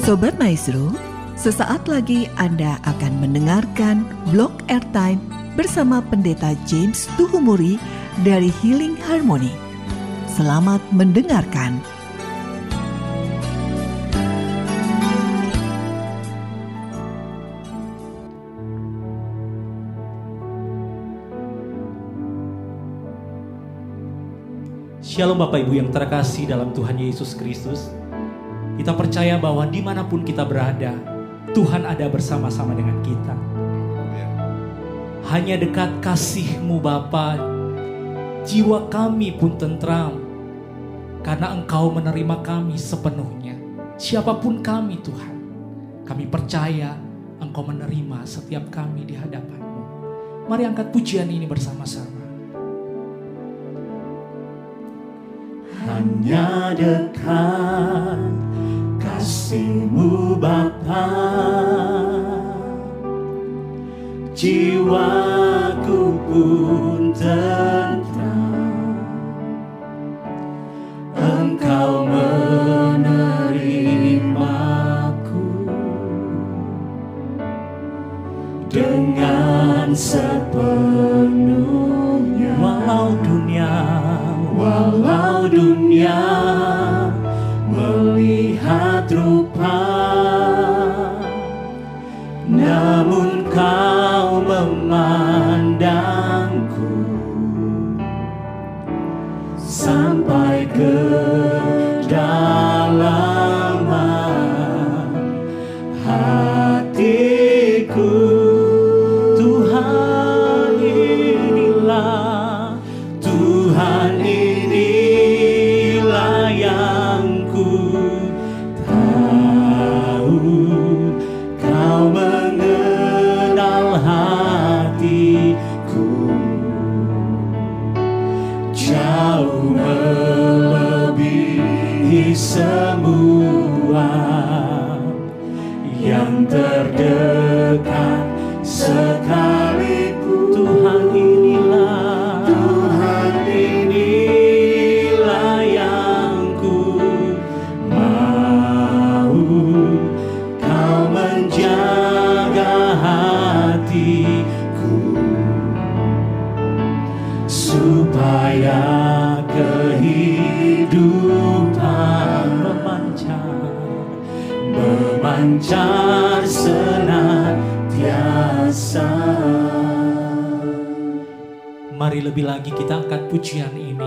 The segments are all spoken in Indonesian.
Sobat Maestro, sesaat lagi Anda akan mendengarkan blog airtime bersama Pendeta James Tuhumuri dari Healing Harmony. Selamat mendengarkan. Shalom Bapak Ibu yang terkasih dalam Tuhan Yesus Kristus. Kita percaya bahwa di mana pun kita berada, Tuhan ada bersama-sama dengan kita. Hanya dekat kasih-Mu Bapa, jiwa kami pun tentram. Karena Engkau menerima kami sepenuhnya. Siapa pun kami Tuhan, kami percaya Engkau menerima setiap kami di hadapan-Mu. Mari angkat pujian ini bersama-sama. hanya dekat kasihmu Bapa. Jiwaku pun tentram engkau menerimaku. Dengan sepenuhnya memandangku lebih lagi kita angkat pujian ini.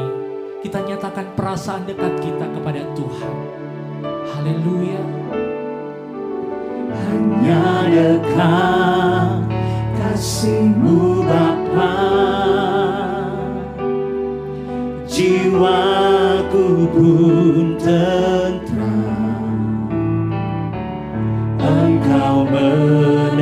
Kita nyatakan perasaan dekat kita kepada Tuhan. Haleluya. hanya dekat kasihmu Bapa jiwaku pun tentram engkau menerimaku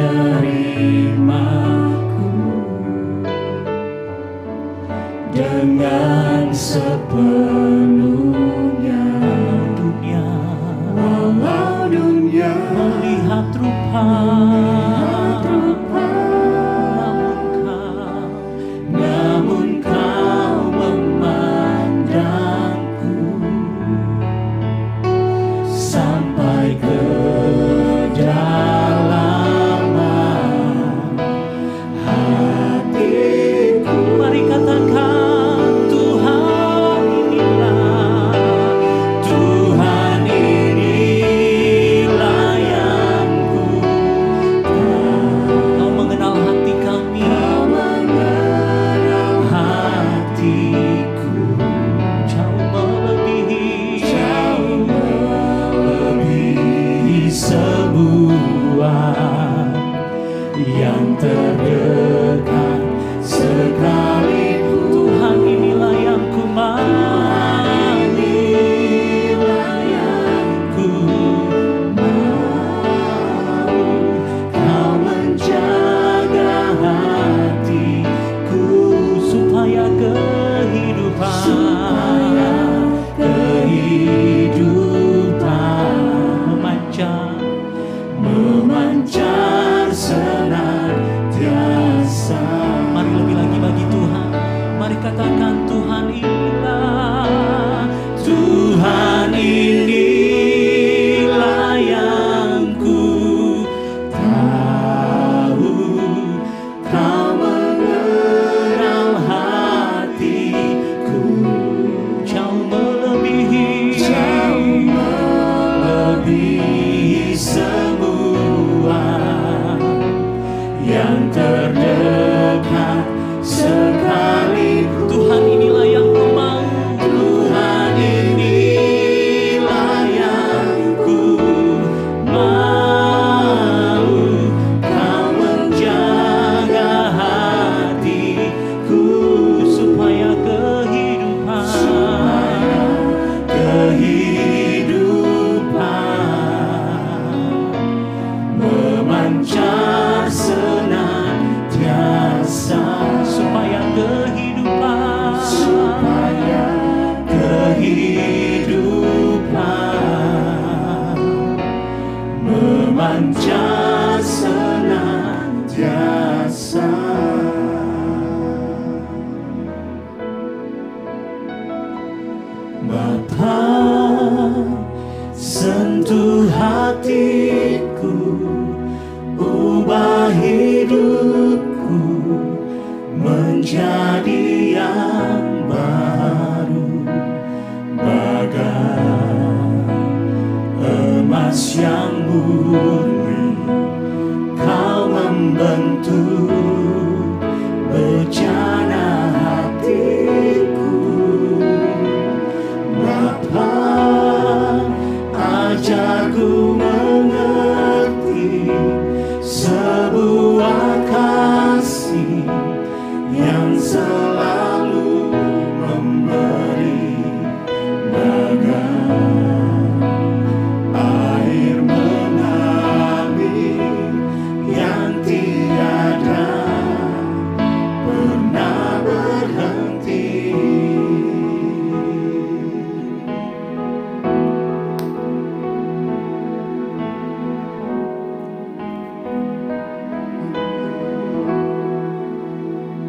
katakan Tuhan ini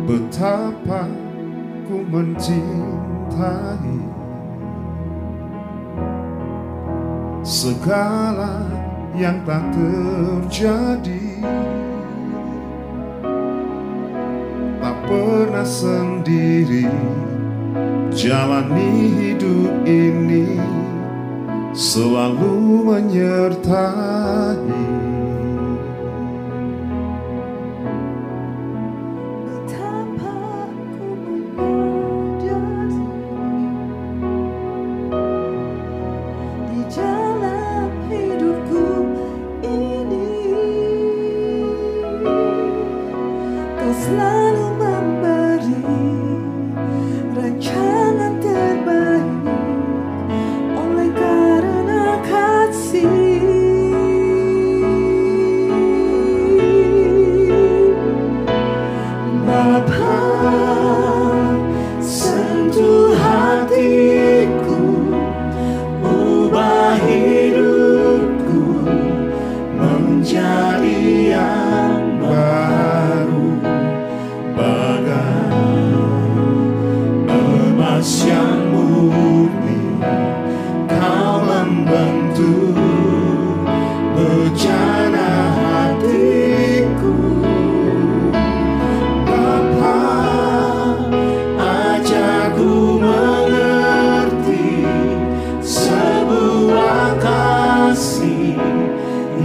betapa ku mencintai. Segala yang tak terjadi tak pernah sendiri jalani hidup ini selalu menyertai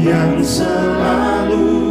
yang selalu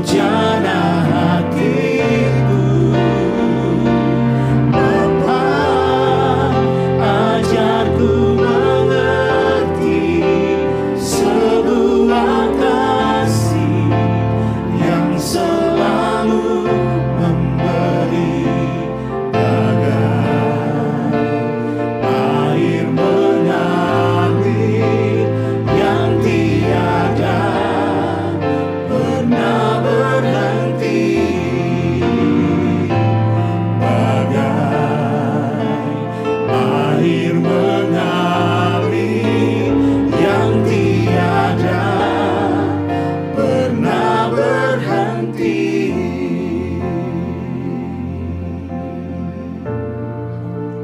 bejana hatiku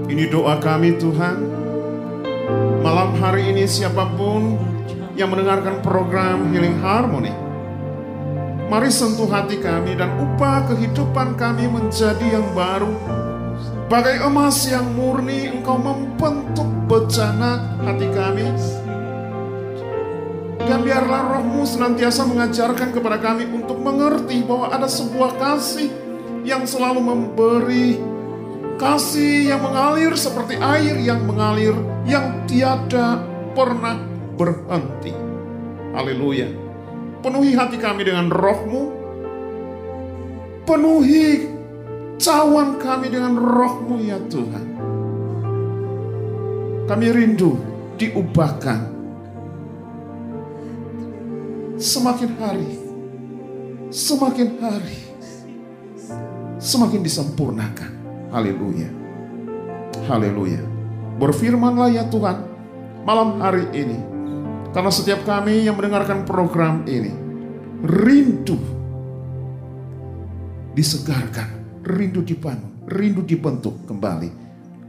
Ini doa kami Tuhan. Malam hari ini siapa pun yang mendengarkan program Healing Harmony. Mari sentuh hati kami dan ubah kehidupan kami menjadi yang baru. Bagai emas yang murni engkau membentuk bejana hati kami. Dan biarlah rohmu senantiasa mengajarkan kepada kami untuk mengerti bahwa ada sebuah kasih yang selalu memberi. Kasih yang mengalir seperti air yang mengalir yang tiada pernah berhenti. Haleluya. Penuhi hati kami dengan rohmu. Penuhi cawan kami dengan rohmu ya Tuhan. Kami rindu diubahkan. Semakin hari, semakin hari, semakin disempurnakan. Haleluya. Haleluya. Berfirmanlah ya Tuhan malam hari ini. Karena setiap kami yang mendengarkan program ini rindu disegarkan, rindu dibangun, rindu dibentuk kembali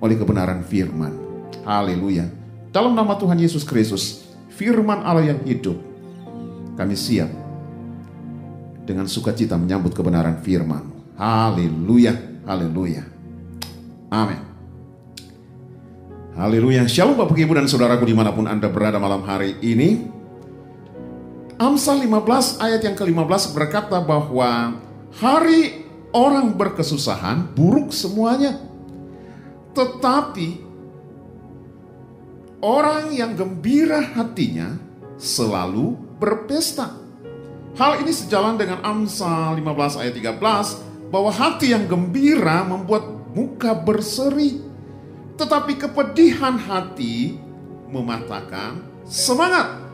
oleh kebenaran firman. Haleluya. Dalam nama Tuhan Yesus Kristus, firman Allah yang hidup, kami siap dengan sukacita menyambut kebenaran firman. Haleluya, haleluya. Amin. Haleluya. Shalom Bapak Ibu dan Saudaraku di mana pun Anda berada malam hari ini. Amsal 15 ayat yang ke-15 berkata bahwa hari orang berkesusahan buruk semuanya. Tetapi orang yang gembira hatinya selalu berpesta. Hal ini sejalan dengan Amsal 15 ayat 13 bahwa hati yang gembira membuat muka berseri. Tetapi kepedihan hati mematahkan semangat.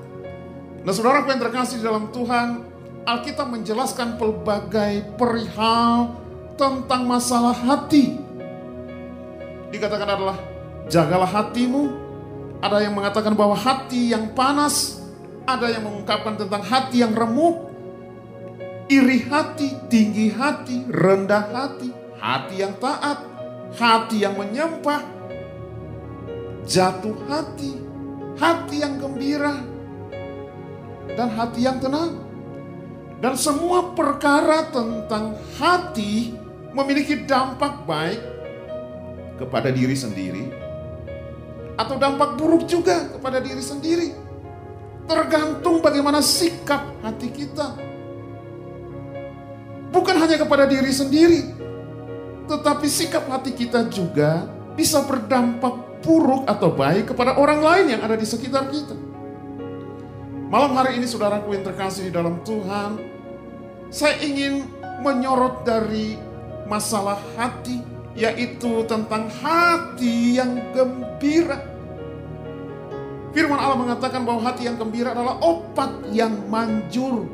Nah saudara yang terkasih dalam Tuhan, Alkitab menjelaskan pelbagai perihal tentang masalah hati. Dikatakan adalah jagalah hatimu. Ada yang mengatakan bahwa hati yang panas, ada yang mengungkapkan tentang hati yang remuk, iri hati, tinggi hati, rendah hati, hati yang taat, hati yang menyembah, jatuh hati, hati yang gembira, dan hati yang tenang. Dan semua perkara tentang hati memiliki dampak baik kepada diri sendiri atau dampak buruk juga kepada diri sendiri. Tergantung bagaimana sikap hati kita. Bukan hanya kepada diri sendiri, tetapi sikap hati kita juga bisa berdampak buruk atau baik kepada orang lain yang ada di sekitar kita. Malam hari ini saudaraku yang terkasih di dalam Tuhan, saya ingin menyorot dari masalah hati, yaitu tentang hati yang gembira. Firman Allah mengatakan bahwa hati yang gembira adalah obat yang manjur.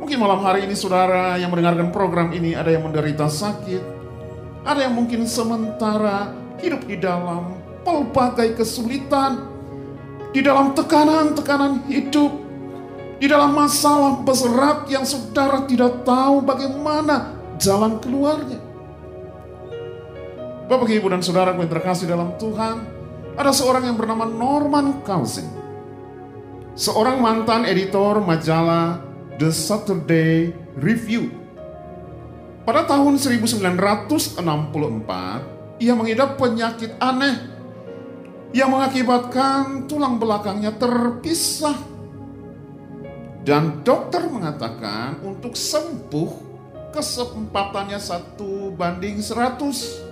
Mungkin malam hari ini saudara yang mendengarkan program ini ada yang menderita sakit, ada yang mungkin sementara hidup di dalam pelbagai kesulitan, di dalam tekanan-tekanan hidup, di dalam masalah berat yang saudara tidak tahu bagaimana jalan keluarnya. Bapak, Ibu, dan saudara yang terkasih dalam Tuhan, ada seorang yang bernama Norman Cousins. Seorang mantan editor majalah The Saturday Review. Pada tahun 1964, ia mengidap penyakit aneh yang mengakibatkan tulang belakangnya terpisah. Dan dokter mengatakan untuk sembuh kesempatannya satu banding seratus.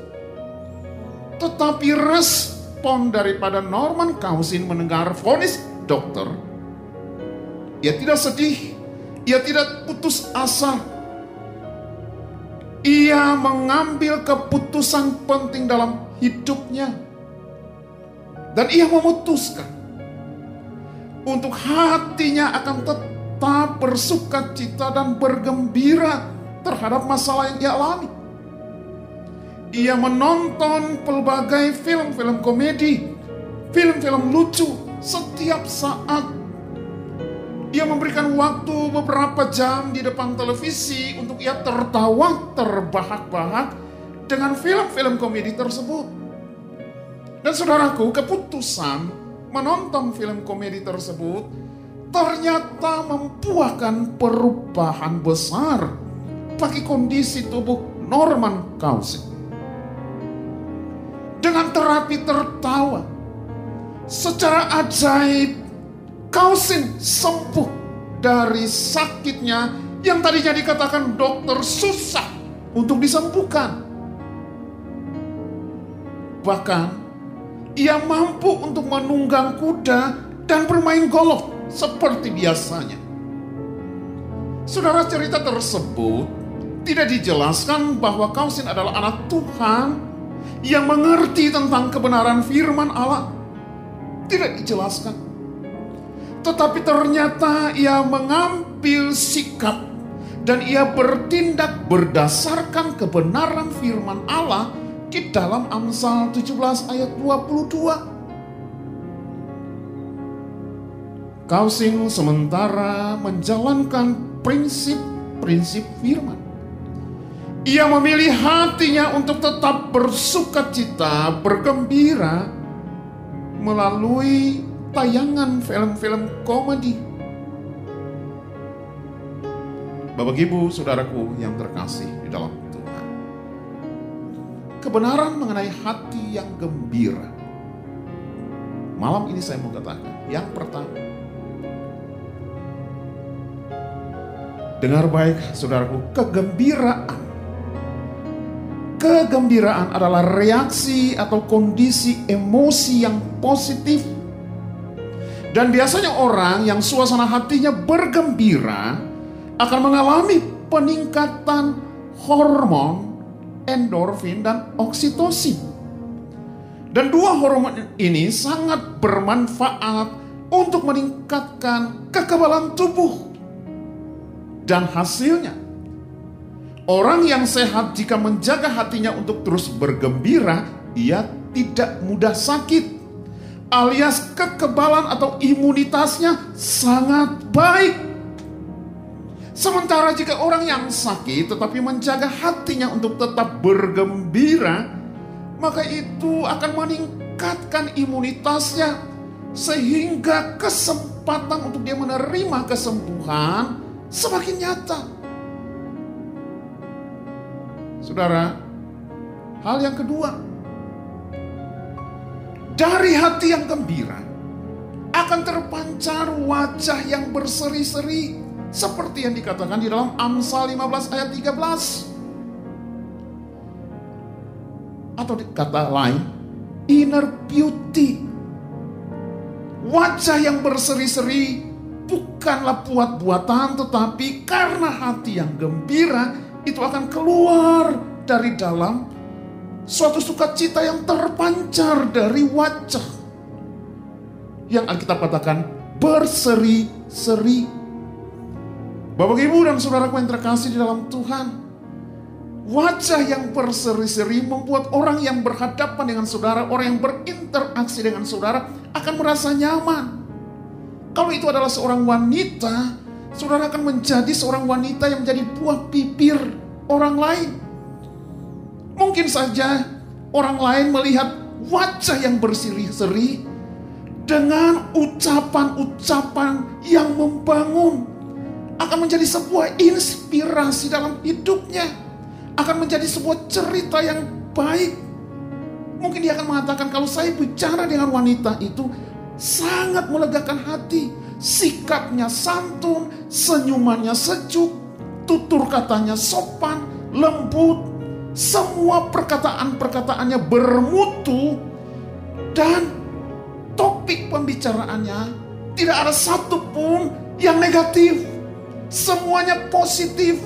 Tetapi respon daripada Norman Cousin mendengar vonis dokter, ia tidak sedih, ia tidak putus asa. Ia mengambil keputusan penting dalam hidupnya. Dan ia memutuskan untuk hatinya akan tetap bersuka cita dan bergembira terhadap masalah yang ia alami. Ia menonton pelbagai film-film komedi, film-film lucu setiap saat. Ia memberikan waktu beberapa jam di depan televisi untuk ia tertawa terbahak-bahak dengan film-film komedi tersebut. Dan saudaraku, keputusan menonton film komedi tersebut ternyata membuahkan perubahan besar bagi kondisi tubuh Norman Cousins. Dengan terapi tertawa, secara ajaib Cousins sembuh dari sakitnya yang tadinya dikatakan dokter susah untuk disembuhkan. Bahkan ia mampu untuk menunggang kuda dan bermain golf seperti biasanya. Saudara cerita tersebut tidak dijelaskan bahwa Kausin adalah anak Tuhan yang mengerti tentang kebenaran firman Allah. Tidak dijelaskan. Tetapi ternyata ia mengambil sikap dan ia bertindak berdasarkan kebenaran firman Allah di dalam Amsal 17 ayat 22. Kausin sementara menjalankan prinsip-prinsip firman. Ia memilih hatinya untuk tetap bersuka cita, bergembira melalui tayangan film-film komedi. Bapak Ibu, saudaraku yang terkasih di dalam Tuhan. Kebenaran mengenai hati yang gembira. Malam ini saya mau katakan, yang pertama, Dengar baik saudaraku, kegembiraan kegembiraan adalah reaksi atau kondisi emosi yang positif. Dan biasanya orang yang suasana hatinya bergembira akan mengalami peningkatan hormon endorfin dan oksitosin. Dan dua hormon ini sangat bermanfaat untuk meningkatkan kekebalan tubuh. Dan hasilnya, orang yang sehat jika menjaga hatinya untuk terus bergembira, ia tidak mudah sakit. Alias kekebalan atau imunitasnya sangat baik. Sementara jika orang yang sakit tetapi menjaga hatinya untuk tetap bergembira, maka itu akan meningkatkan imunitasnya sehingga kesempatan untuk dia menerima kesembuhan semakin nyata. Saudara, hal yang kedua, dari hati yang gembira akan terpancar wajah yang berseri-seri seperti yang dikatakan di dalam Amsal 15 ayat 13. Atau kata lain, inner beauty. Wajah yang berseri-seri bukanlah buat-buatan tetapi karena hati yang gembira itu akan keluar dari dalam suatu sukacita yang terpancar dari wajah yang Alkitab katakan berseri-seri. Bapak Ibu dan saudaraku yang terkasih di dalam Tuhan, wajah yang berseri-seri membuat orang yang berhadapan dengan saudara, orang yang berinteraksi dengan saudara akan merasa nyaman. Kalau itu adalah seorang wanita, saudara akan menjadi seorang wanita yang menjadi buah bibir orang lain. Mungkin saja orang lain melihat wajah yang berseri-seri dengan ucapan-ucapan yang membangun akan menjadi sebuah inspirasi dalam hidupnya, akan menjadi sebuah cerita yang baik. Mungkin dia akan mengatakan kalau saya bicara dengan wanita itu sangat melegakan hati, sikapnya santun, senyumannya sejuk, tutur katanya sopan, lembut, semua perkataan-perkataannya bermutu dan topik pembicaraannya tidak ada satupun yang negatif. Semuanya positif.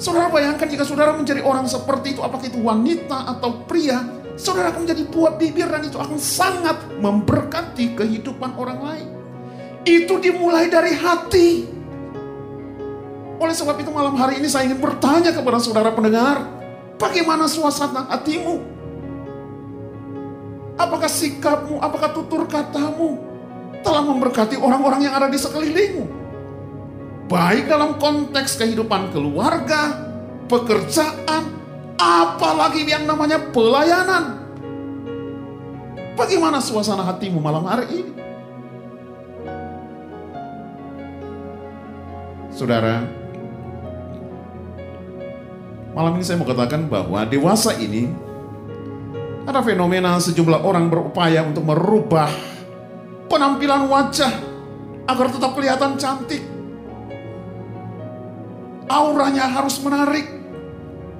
Saudara bayangkan jika saudara menjadi orang seperti itu, apakah itu wanita atau pria, saudara akan menjadi buah bibir dan itu akan sangat memberkati kehidupan orang lain. Itu dimulai dari hati. Oleh sebab itu malam hari ini saya ingin bertanya kepada saudara pendengar, bagaimana suasana hatimu? Apakah sikapmu, apakah tutur katamu telah memberkati orang-orang yang ada di sekelilingmu? Baik dalam konteks kehidupan keluarga, pekerjaan, apalagi yang namanya pelayanan. Bagaimana suasana hatimu malam hari ini? Saudara, malam ini saya mau katakan bahwa dewasa ini ada fenomena sejumlah orang berupaya untuk merubah penampilan wajah agar tetap kelihatan cantik. Auranya harus menarik.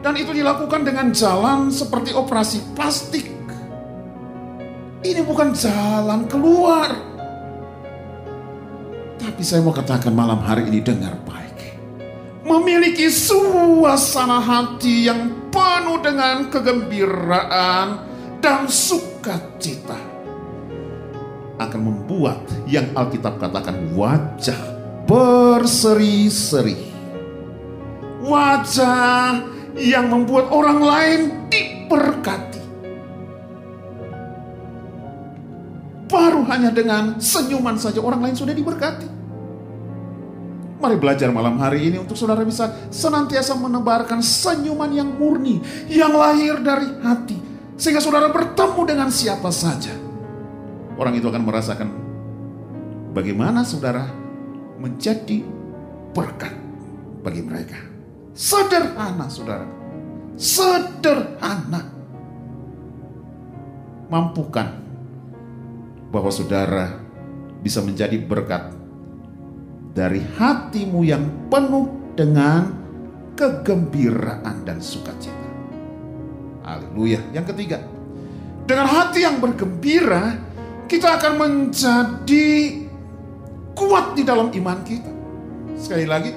Dan itu dilakukan dengan jalan seperti operasi plastik. Ini bukan jalan keluar. Tapi saya mau katakan malam hari ini dengar baik. Memiliki suasana hati yang penuh dengan kegembiraan dan sukacita akan membuat yang Alkitab katakan wajah berseri-seri. Wajah yang membuat orang lain diberkati. Baru hanya dengan senyuman saja orang lain sudah diberkati. Mari belajar malam hari ini untuk saudara bisa senantiasa menebarkan senyuman yang murni, yang lahir dari hati. Sehingga saudara bertemu dengan siapa saja. Orang itu akan merasakan bagaimana saudara menjadi berkat bagi mereka. Sederhana saudara. Sederhana. Mampukan bahwa saudara bisa menjadi berkat dari hatimu yang penuh dengan kegembiraan dan sukacita. Haleluya. Yang ketiga, dengan hati yang bergembira, kita akan menjadi kuat di dalam iman kita. Sekali lagi,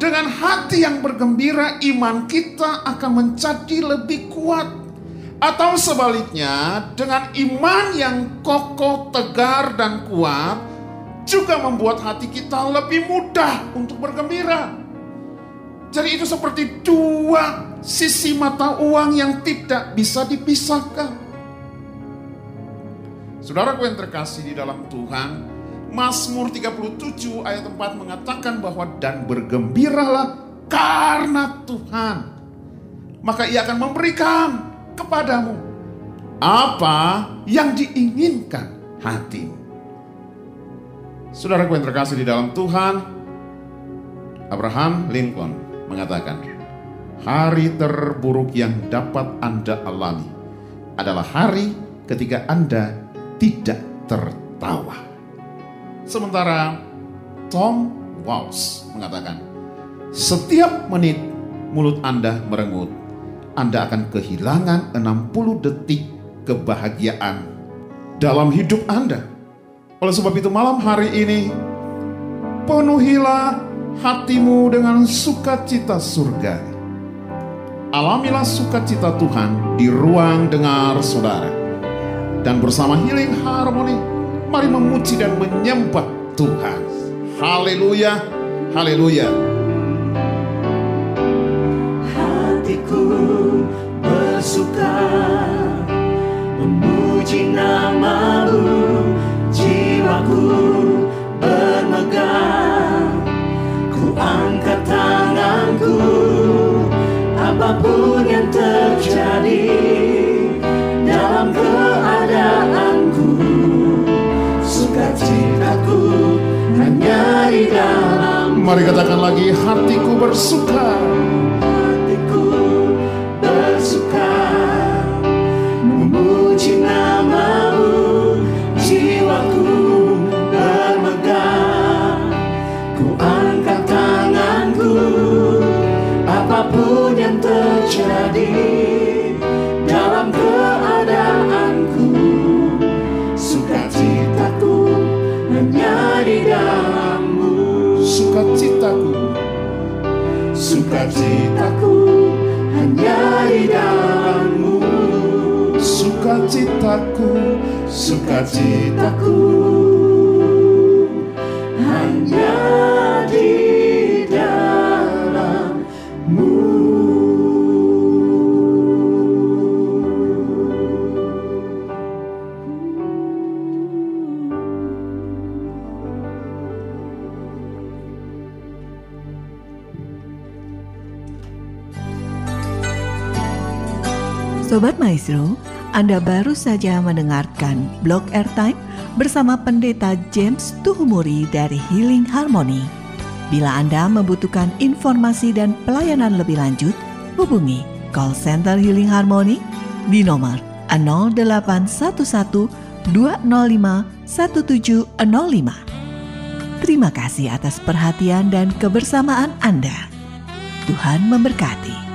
dengan hati yang bergembira, iman kita akan menjadi lebih kuat. Atau sebaliknya, dengan iman yang kokoh, tegar, dan kuat, juga membuat hati kita lebih mudah untuk bergembira. Jadi itu seperti dua sisi mata uang yang tidak bisa dipisahkan. Saudaraku yang terkasih di dalam Tuhan, Mazmur 37 ayat 4 mengatakan bahwa dan bergembiralah karena Tuhan. Maka ia akan memberikan kepadamu apa yang diinginkan hatimu. Saudaraku yang terkasih di dalam Tuhan, Abraham Lincoln mengatakan, hari terburuk yang dapat Anda alami adalah hari ketika Anda tidak tertawa. Sementara Tom Walsh mengatakan, setiap menit mulut Anda merengut, Anda akan kehilangan 60 detik kebahagiaan dalam hidup Anda. Oleh sebab itu malam hari ini, penuhilah hatimu dengan sukacita surga. Alamilah sukacita Tuhan di ruang dengar saudara. Dan bersama Healing Harmony, mari memuji dan menyembah Tuhan. Haleluya, haleluya. hatiku bersuka memuji namamu Mari katakan lagi, hatiku bersuka. Sobat Maestro, Anda baru saja mendengarkan blog airtime bersama Pendeta James Tuhumuri dari Healing Harmony. Bila Anda membutuhkan informasi dan pelayanan lebih lanjut, hubungi call center Healing Harmony di nomor 0811 205 1705. Terima kasih atas perhatian dan kebersamaan Anda. Tuhan memberkati.